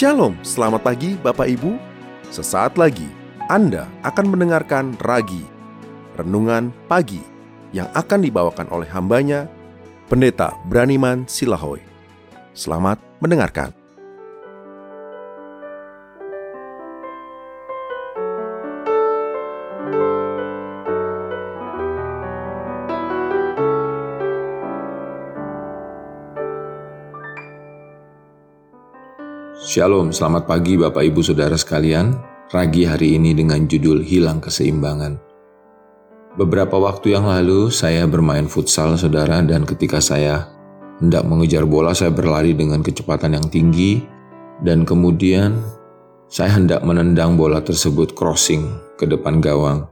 Shalom, selamat pagi Bapak Ibu. Sesaat lagi Anda akan mendengarkan Ragi, Renungan Pagi, yang akan dibawakan oleh hambanya, Pendeta Braniman Silahoy. Selamat mendengarkan. Shalom, selamat pagi Bapak Ibu Saudara sekalian. Ragi hari ini dengan judul Hilang Keseimbangan. Beberapa waktu yang lalu saya bermain futsal saudara dan ketika saya hendak mengejar bola saya berlari dengan kecepatan yang tinggi dan kemudian saya hendak menendang bola tersebut crossing ke depan gawang.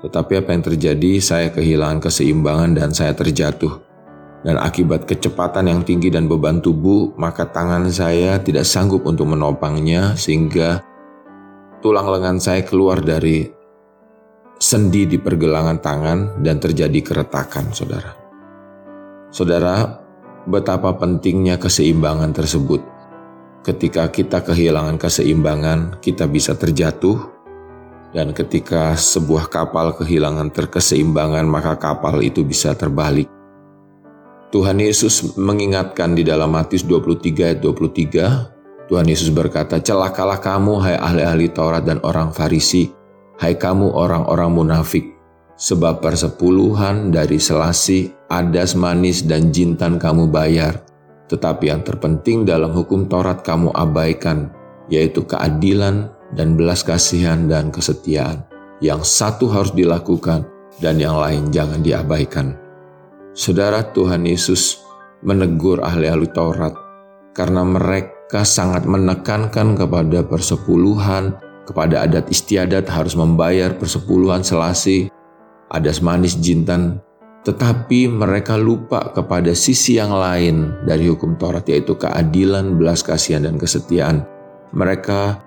Tetapi apa yang terjadi? Saya kehilangan keseimbangan dan saya terjatuh dan akibat kecepatan yang tinggi dan beban tubuh, maka tangan saya tidak sanggup untuk menopangnya sehingga tulang lengan saya keluar dari sendi di pergelangan tangan dan terjadi keretakan, saudara. Saudara, betapa pentingnya keseimbangan tersebut. Ketika kita kehilangan keseimbangan, kita bisa terjatuh, dan ketika sebuah kapal kehilangan terkeseimbangan, maka kapal itu bisa terbalik Tuhan Yesus mengingatkan di dalam Matius 23 ayat 23, Tuhan Yesus berkata, Celakalah kamu hai ahli-ahli Taurat dan orang Farisi, hai kamu orang-orang munafik, sebab persepuluhan dari selasi, adas manis dan jintan kamu bayar, tetapi yang terpenting dalam hukum Taurat kamu abaikan, yaitu keadilan dan belas kasihan dan kesetiaan. Yang satu harus dilakukan dan yang lain jangan diabaikan. Saudara Tuhan Yesus menegur ahli-ahli Taurat karena mereka sangat menekankan kepada persepuluhan, kepada adat istiadat harus membayar persepuluhan selasi, adas manis jintan, tetapi mereka lupa kepada sisi yang lain dari hukum Taurat yaitu keadilan, belas kasihan dan kesetiaan. Mereka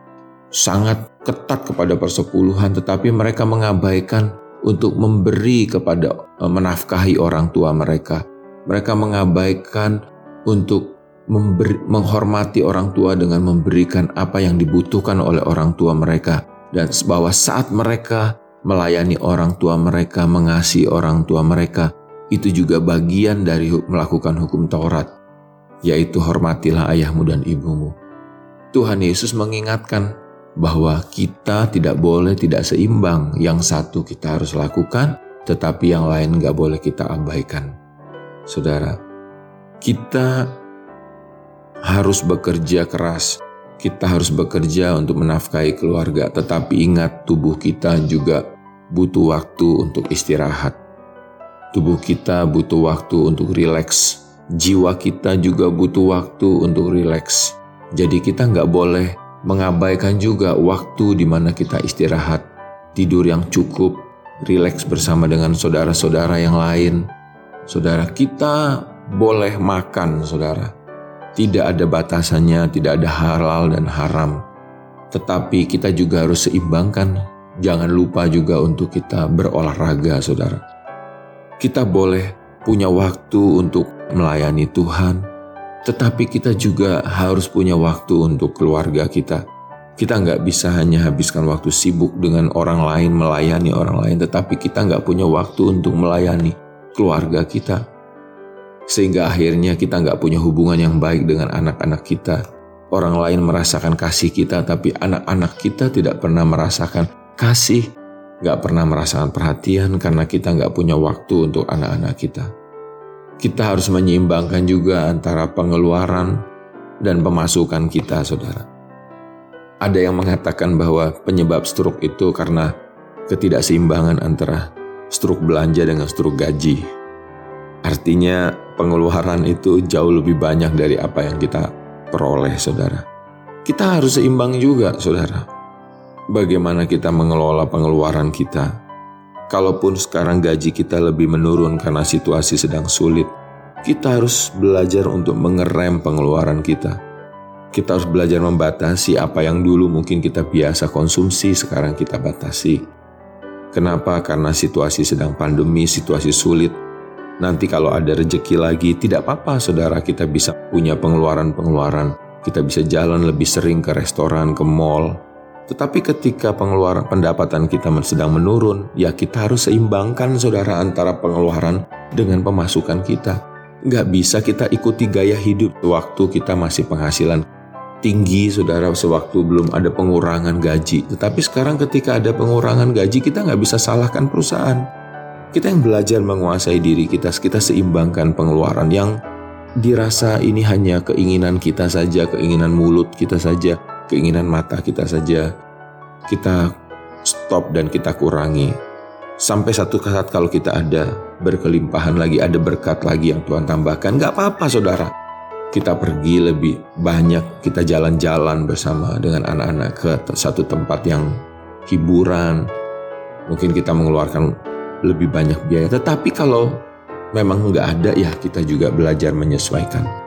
sangat ketat kepada persepuluhan tetapi mereka mengabaikan untuk memberi kepada eh, menafkahi orang tua mereka. Mereka mengabaikan untuk memberi, menghormati orang tua dengan memberikan apa yang dibutuhkan oleh orang tua mereka dan bahwa saat mereka melayani orang tua mereka, mengasihi orang tua mereka, itu juga bagian dari melakukan hukum Taurat, yaitu hormatilah ayahmu dan ibumu. Tuhan Yesus mengingatkan bahwa kita tidak boleh tidak seimbang. Yang satu kita harus lakukan, tetapi yang lain nggak boleh kita abaikan. Saudara, kita harus bekerja keras. Kita harus bekerja untuk menafkahi keluarga, tetapi ingat tubuh kita juga butuh waktu untuk istirahat. Tubuh kita butuh waktu untuk rileks. Jiwa kita juga butuh waktu untuk rileks. Jadi kita nggak boleh mengabaikan juga waktu di mana kita istirahat, tidur yang cukup, rileks bersama dengan saudara-saudara yang lain. Saudara kita boleh makan, saudara. Tidak ada batasannya, tidak ada halal dan haram. Tetapi kita juga harus seimbangkan. Jangan lupa juga untuk kita berolahraga, saudara. Kita boleh punya waktu untuk melayani Tuhan, tetapi kita juga harus punya waktu untuk keluarga kita. Kita nggak bisa hanya habiskan waktu sibuk dengan orang lain, melayani orang lain, tetapi kita nggak punya waktu untuk melayani keluarga kita. Sehingga akhirnya kita nggak punya hubungan yang baik dengan anak-anak kita. Orang lain merasakan kasih kita, tapi anak-anak kita tidak pernah merasakan kasih, nggak pernah merasakan perhatian karena kita nggak punya waktu untuk anak-anak kita kita harus menyeimbangkan juga antara pengeluaran dan pemasukan kita, saudara. Ada yang mengatakan bahwa penyebab stroke itu karena ketidakseimbangan antara stroke belanja dengan stroke gaji. Artinya pengeluaran itu jauh lebih banyak dari apa yang kita peroleh, saudara. Kita harus seimbang juga, saudara. Bagaimana kita mengelola pengeluaran kita, Kalaupun sekarang gaji kita lebih menurun karena situasi sedang sulit, kita harus belajar untuk mengerem pengeluaran kita. Kita harus belajar membatasi apa yang dulu mungkin kita biasa konsumsi, sekarang kita batasi. Kenapa? Karena situasi sedang pandemi, situasi sulit. Nanti kalau ada rejeki lagi, tidak apa-apa saudara kita bisa punya pengeluaran-pengeluaran kita bisa jalan lebih sering ke restoran, ke mall. Tetapi ketika pengeluaran pendapatan kita sedang menurun, ya kita harus seimbangkan saudara antara pengeluaran dengan pemasukan kita. Nggak bisa kita ikuti gaya hidup waktu kita masih penghasilan tinggi saudara sewaktu belum ada pengurangan gaji. Tetapi sekarang ketika ada pengurangan gaji kita nggak bisa salahkan perusahaan. Kita yang belajar menguasai diri kita, kita seimbangkan pengeluaran yang dirasa ini hanya keinginan kita saja, keinginan mulut kita saja, keinginan mata kita saja. Kita stop dan kita kurangi. Sampai satu saat kalau kita ada berkelimpahan lagi, ada berkat lagi yang Tuhan tambahkan, nggak apa-apa saudara kita pergi lebih banyak, kita jalan-jalan bersama dengan anak-anak ke satu tempat yang hiburan. Mungkin kita mengeluarkan lebih banyak biaya, tetapi kalau memang nggak ada ya kita juga belajar menyesuaikan.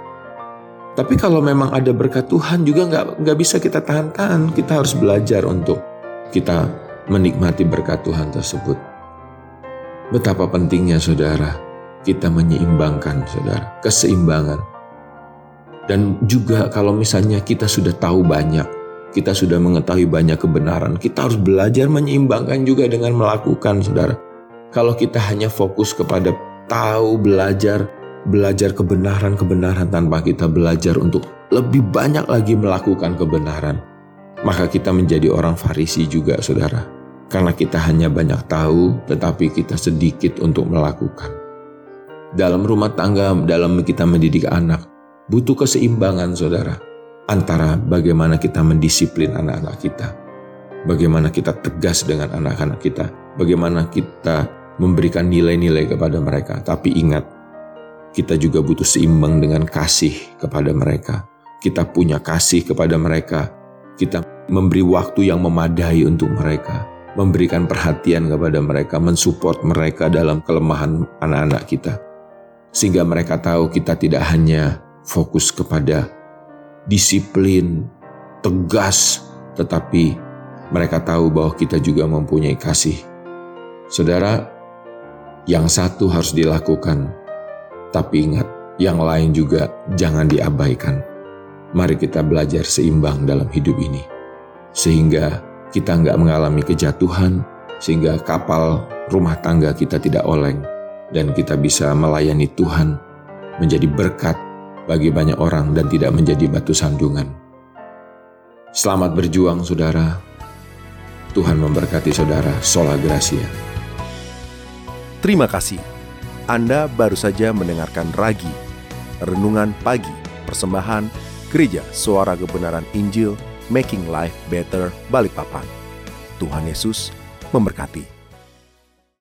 Tapi kalau memang ada berkat Tuhan juga nggak nggak bisa kita tahan-tahan. Kita harus belajar untuk kita menikmati berkat Tuhan tersebut. Betapa pentingnya saudara kita menyeimbangkan saudara keseimbangan dan juga kalau misalnya kita sudah tahu banyak, kita sudah mengetahui banyak kebenaran, kita harus belajar menyeimbangkan juga dengan melakukan, saudara. Kalau kita hanya fokus kepada tahu, belajar, belajar kebenaran-kebenaran tanpa kita belajar untuk lebih banyak lagi melakukan kebenaran, maka kita menjadi orang Farisi juga, saudara. Karena kita hanya banyak tahu, tetapi kita sedikit untuk melakukan. Dalam rumah tangga, dalam kita mendidik anak, butuh keseimbangan saudara antara bagaimana kita mendisiplin anak-anak kita, bagaimana kita tegas dengan anak-anak kita, bagaimana kita memberikan nilai-nilai kepada mereka. Tapi ingat, kita juga butuh seimbang dengan kasih kepada mereka. Kita punya kasih kepada mereka. Kita memberi waktu yang memadai untuk mereka, memberikan perhatian kepada mereka, mensupport mereka dalam kelemahan anak-anak kita. Sehingga mereka tahu kita tidak hanya fokus kepada disiplin, tegas, tetapi mereka tahu bahwa kita juga mempunyai kasih. Saudara, yang satu harus dilakukan, tapi ingat, yang lain juga jangan diabaikan. Mari kita belajar seimbang dalam hidup ini, sehingga kita nggak mengalami kejatuhan, sehingga kapal rumah tangga kita tidak oleng, dan kita bisa melayani Tuhan menjadi berkat bagi banyak orang dan tidak menjadi batu sandungan. Selamat berjuang saudara. Tuhan memberkati saudara. Sola Gracia. Terima kasih. Anda baru saja mendengarkan Ragi, Renungan Pagi, Persembahan Gereja Suara Kebenaran Injil, Making Life Better, Balikpapan. Tuhan Yesus memberkati.